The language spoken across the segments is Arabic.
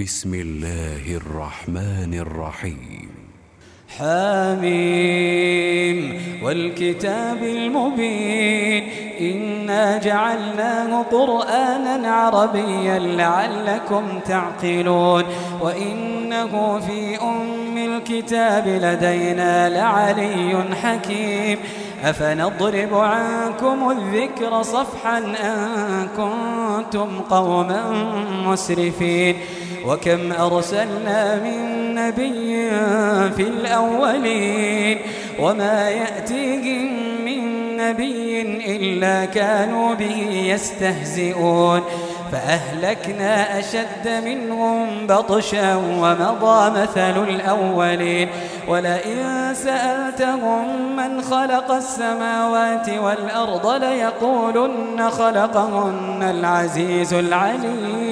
بسم الله الرحمن الرحيم. حاميم والكتاب المبين. إنا جعلناه قرآنا عربيا لعلكم تعقلون. وإنه في أم الكتاب لدينا لعلي حكيم. أفنضرب عنكم الذكر صفحا أن كنتم قوما مسرفين. وكم أرسلنا من نبي في الأولين وما يأتيهم من نبي إلا كانوا به يستهزئون فأهلكنا أشد منهم بطشا ومضى مثل الأولين ولئن سألتهم من خلق السماوات والأرض ليقولن خلقهن العزيز العليم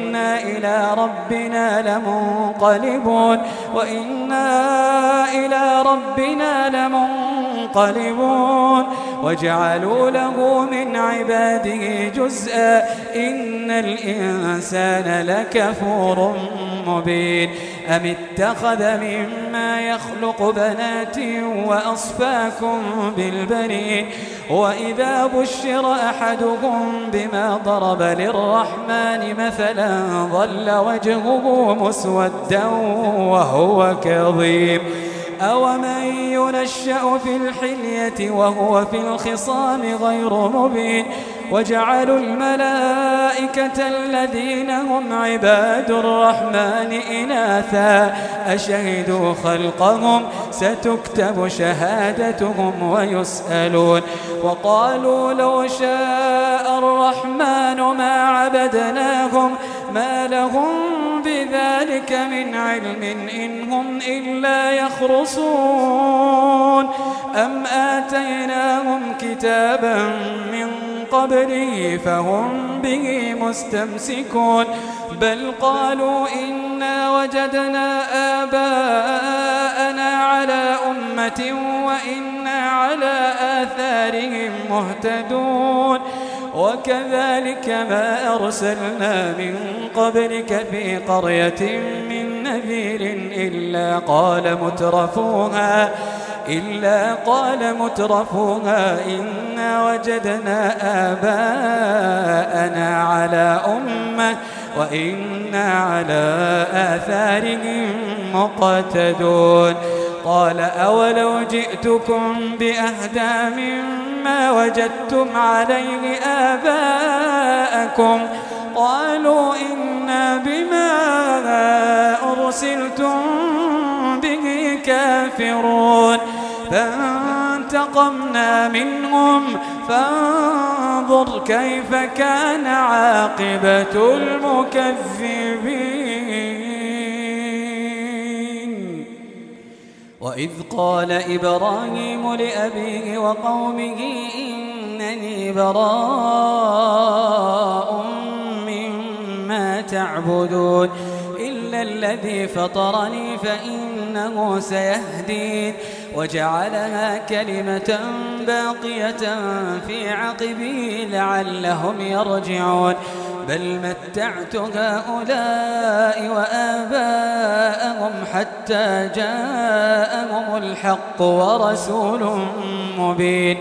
وإنا إلى ربنا لمنقلبون وإنا إلى ربنا لمنقلبون وجعلوا له من عباده جزءا إن الإنسان لكفور مبين أم اتخذ مما يخلق بنات وأصفاكم بالبنين وإذا بشر أحدهم بما ضرب للرحمن مثلا ظل وجهه مسودا وهو كظيم أومن ينشأ في الحلية وهو في الخصام غير مبين وجعلوا الملائكة الذين هم عباد الرحمن إناثا. أشهدوا خلقهم ستكتب شهادتهم ويسألون. وقالوا لو شاء الرحمن ما عبدناهم ما لهم بذلك من علم إن هم إلا يخرصون. أم آتيناهم كتابا من قبله فهم به مستمسكون. بل قالوا إنا وجدنا آباءنا على أمة وإنا على آثارهم مهتدون. وكذلك ما أرسلنا من قبلك في قرية من نذير إلا قال مترفوها. إلا قال مترفوها إنا وجدنا آباءنا على أمة وإنا على آثارهم مقتدون. قال أولو جئتكم بأهدى مما وجدتم عليه آباءكم؟ قالوا إنا بما أرسلتم كافرون فانتقمنا منهم. فانظر كيف كان عاقبة المكذبين. وإذ قال إبراهيم لأبيه وقومه إنني براء مما تعبدون. إلا الذي فطرني فإنه سيهدين وجعلها كلمة باقية في عقبه لعلهم يرجعون. بل متعت هؤلاء وآباءهم حتى جاءهم الحق ورسول مبين.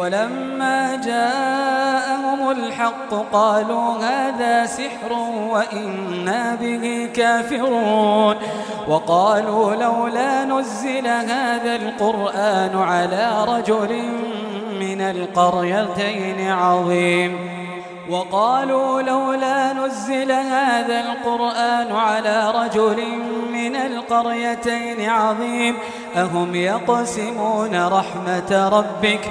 ولما جاءهم الحق قالوا هذا سحر وإنا به كافرون وقالوا لولا نزل هذا القرآن على رجل من القريتين عظيم وقالوا لولا نزل هذا القرآن على رجل من القريتين عظيم أهم يقسمون رحمة ربك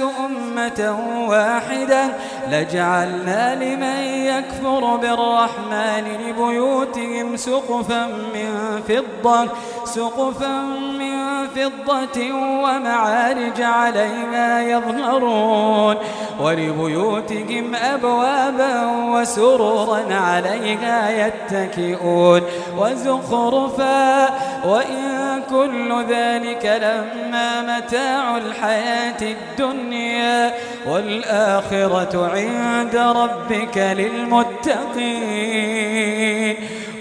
أمة واحدة لجعلنا لمن يكفر بالرحمن لبيوتهم سقفا من فضة سقفا من فضة ومعارج عليها يظهرون ولبيوتهم أبوابا وسرورا عليها يتكئون وزخرفا وإن كل ذلك لما متاع الحياة الدنيا والآخرة عند ربك للمتقين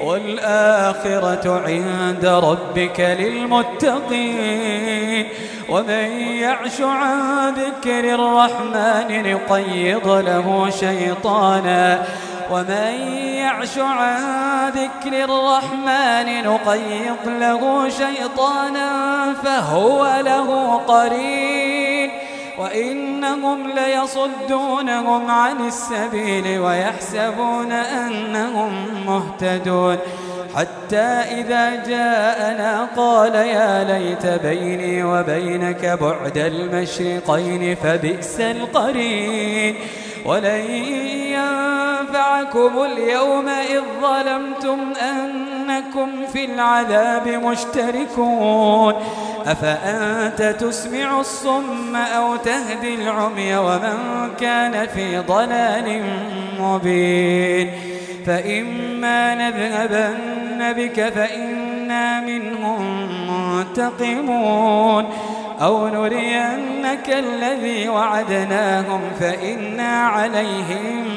والآخرة عند ربك للمتقين ومن يعش عن ذكر الرحمن نقيض له شيطانا ومن يعش عن ذكر الرحمن نقيض له شيطانا فهو له قرين وإنهم ليصدونهم عن السبيل ويحسبون أنهم مهتدون حتى إذا جاءنا قال يا ليت بيني وبينك بعد المشرقين فبئس القرين ولن ينفعكم اليوم إذ ظلمتم أنكم في العذاب مشتركون. أفأنت تسمع الصم أو تهدي العمي ومن كان في ضلال مبين؟ فإما نذهبن بك فإنا منهم منتقمون. أو نرينك الذي وعدناهم فإنا عليهم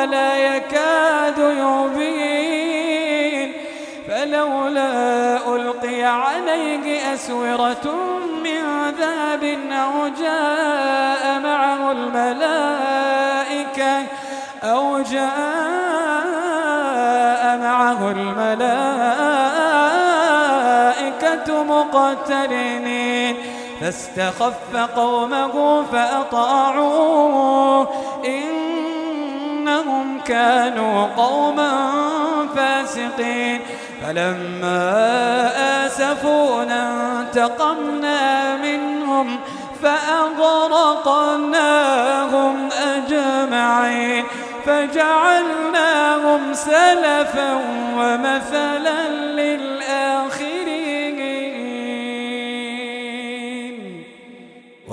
ولا يكاد يبين. فلولا ألقي عليه أسورة من ذهب أو جاء معه الملائكة أو جاء معه الملائكة مقترنين. فاستخف قومه فأطاعوه. إنهم كانوا قوما فاسقين. فلما آسفونا انتقمنا منهم فأغرقناهم أجمعين. فجعلناهم سلفا ومثلا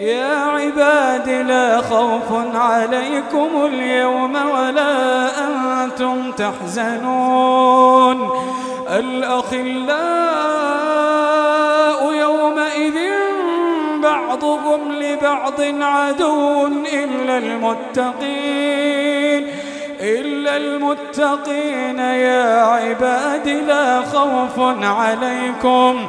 يا عباد لا خوف عليكم اليوم ولا أنتم تحزنون. الأخلاء يومئذ بعضهم لبعض عدو إلا المتقين إلا المتقين. يا عباد لا خوف عليكم.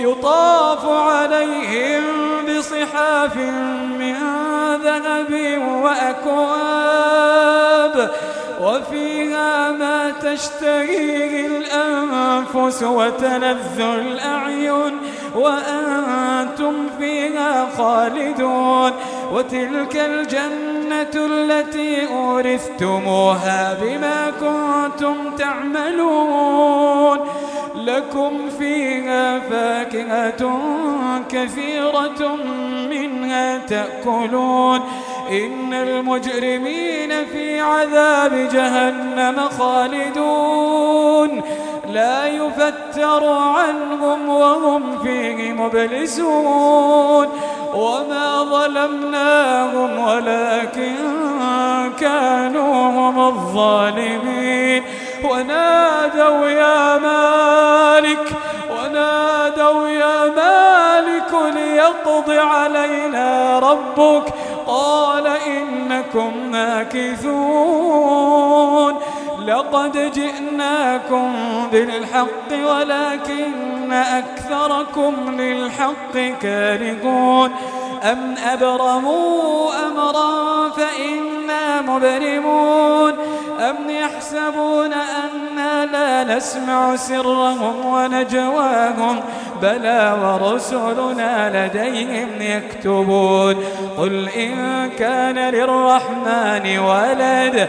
يطاف عليهم بصحاف من ذهب وأكواب وفيها ما تشتهيه الأنفس وتلذ الأعين وأنتم فيها خالدون. وتلك الجنة التي أورثتموها بما كنتم تعملون. لكم فيها فاكهة كثيرة منها تأكلون. إن المجرمين في عذاب جهنم خالدون. لا يفتر عنهم وهم فيه مبلسون. وما ظلمناهم ولكن كانوا هم الظالمين. ونادوا يا مالك ونادوا يا مالك ليقض علينا ربك. قال إنكم ماكثون. لقد جئناكم بالحق ولكن أكثركم للحق كارهون. أم أبرموا أمرا فإنا مبرمون. أم يحسبون أنا لا نسمع سرهم ونجواهم. بلى ورسلنا لديهم يكتبون. قل إن كان للرحمن ولد.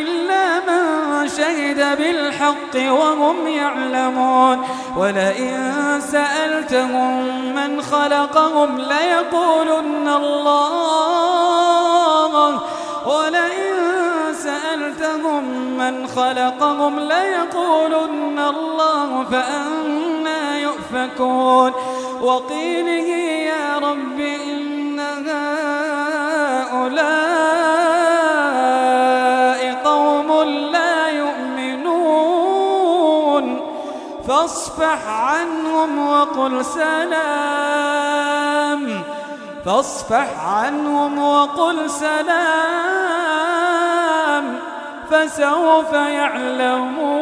إلا من شهد بالحق وهم يعلمون. ولئن سألتهم من خلقهم ليقولن الله. ولئن سألتهم من خلقهم ليقولن الله فأنا يؤفكون. وقيله فاصفح عنهم وقل سلام. فاصفح عنهم وقل سلام. فسوف يعلمون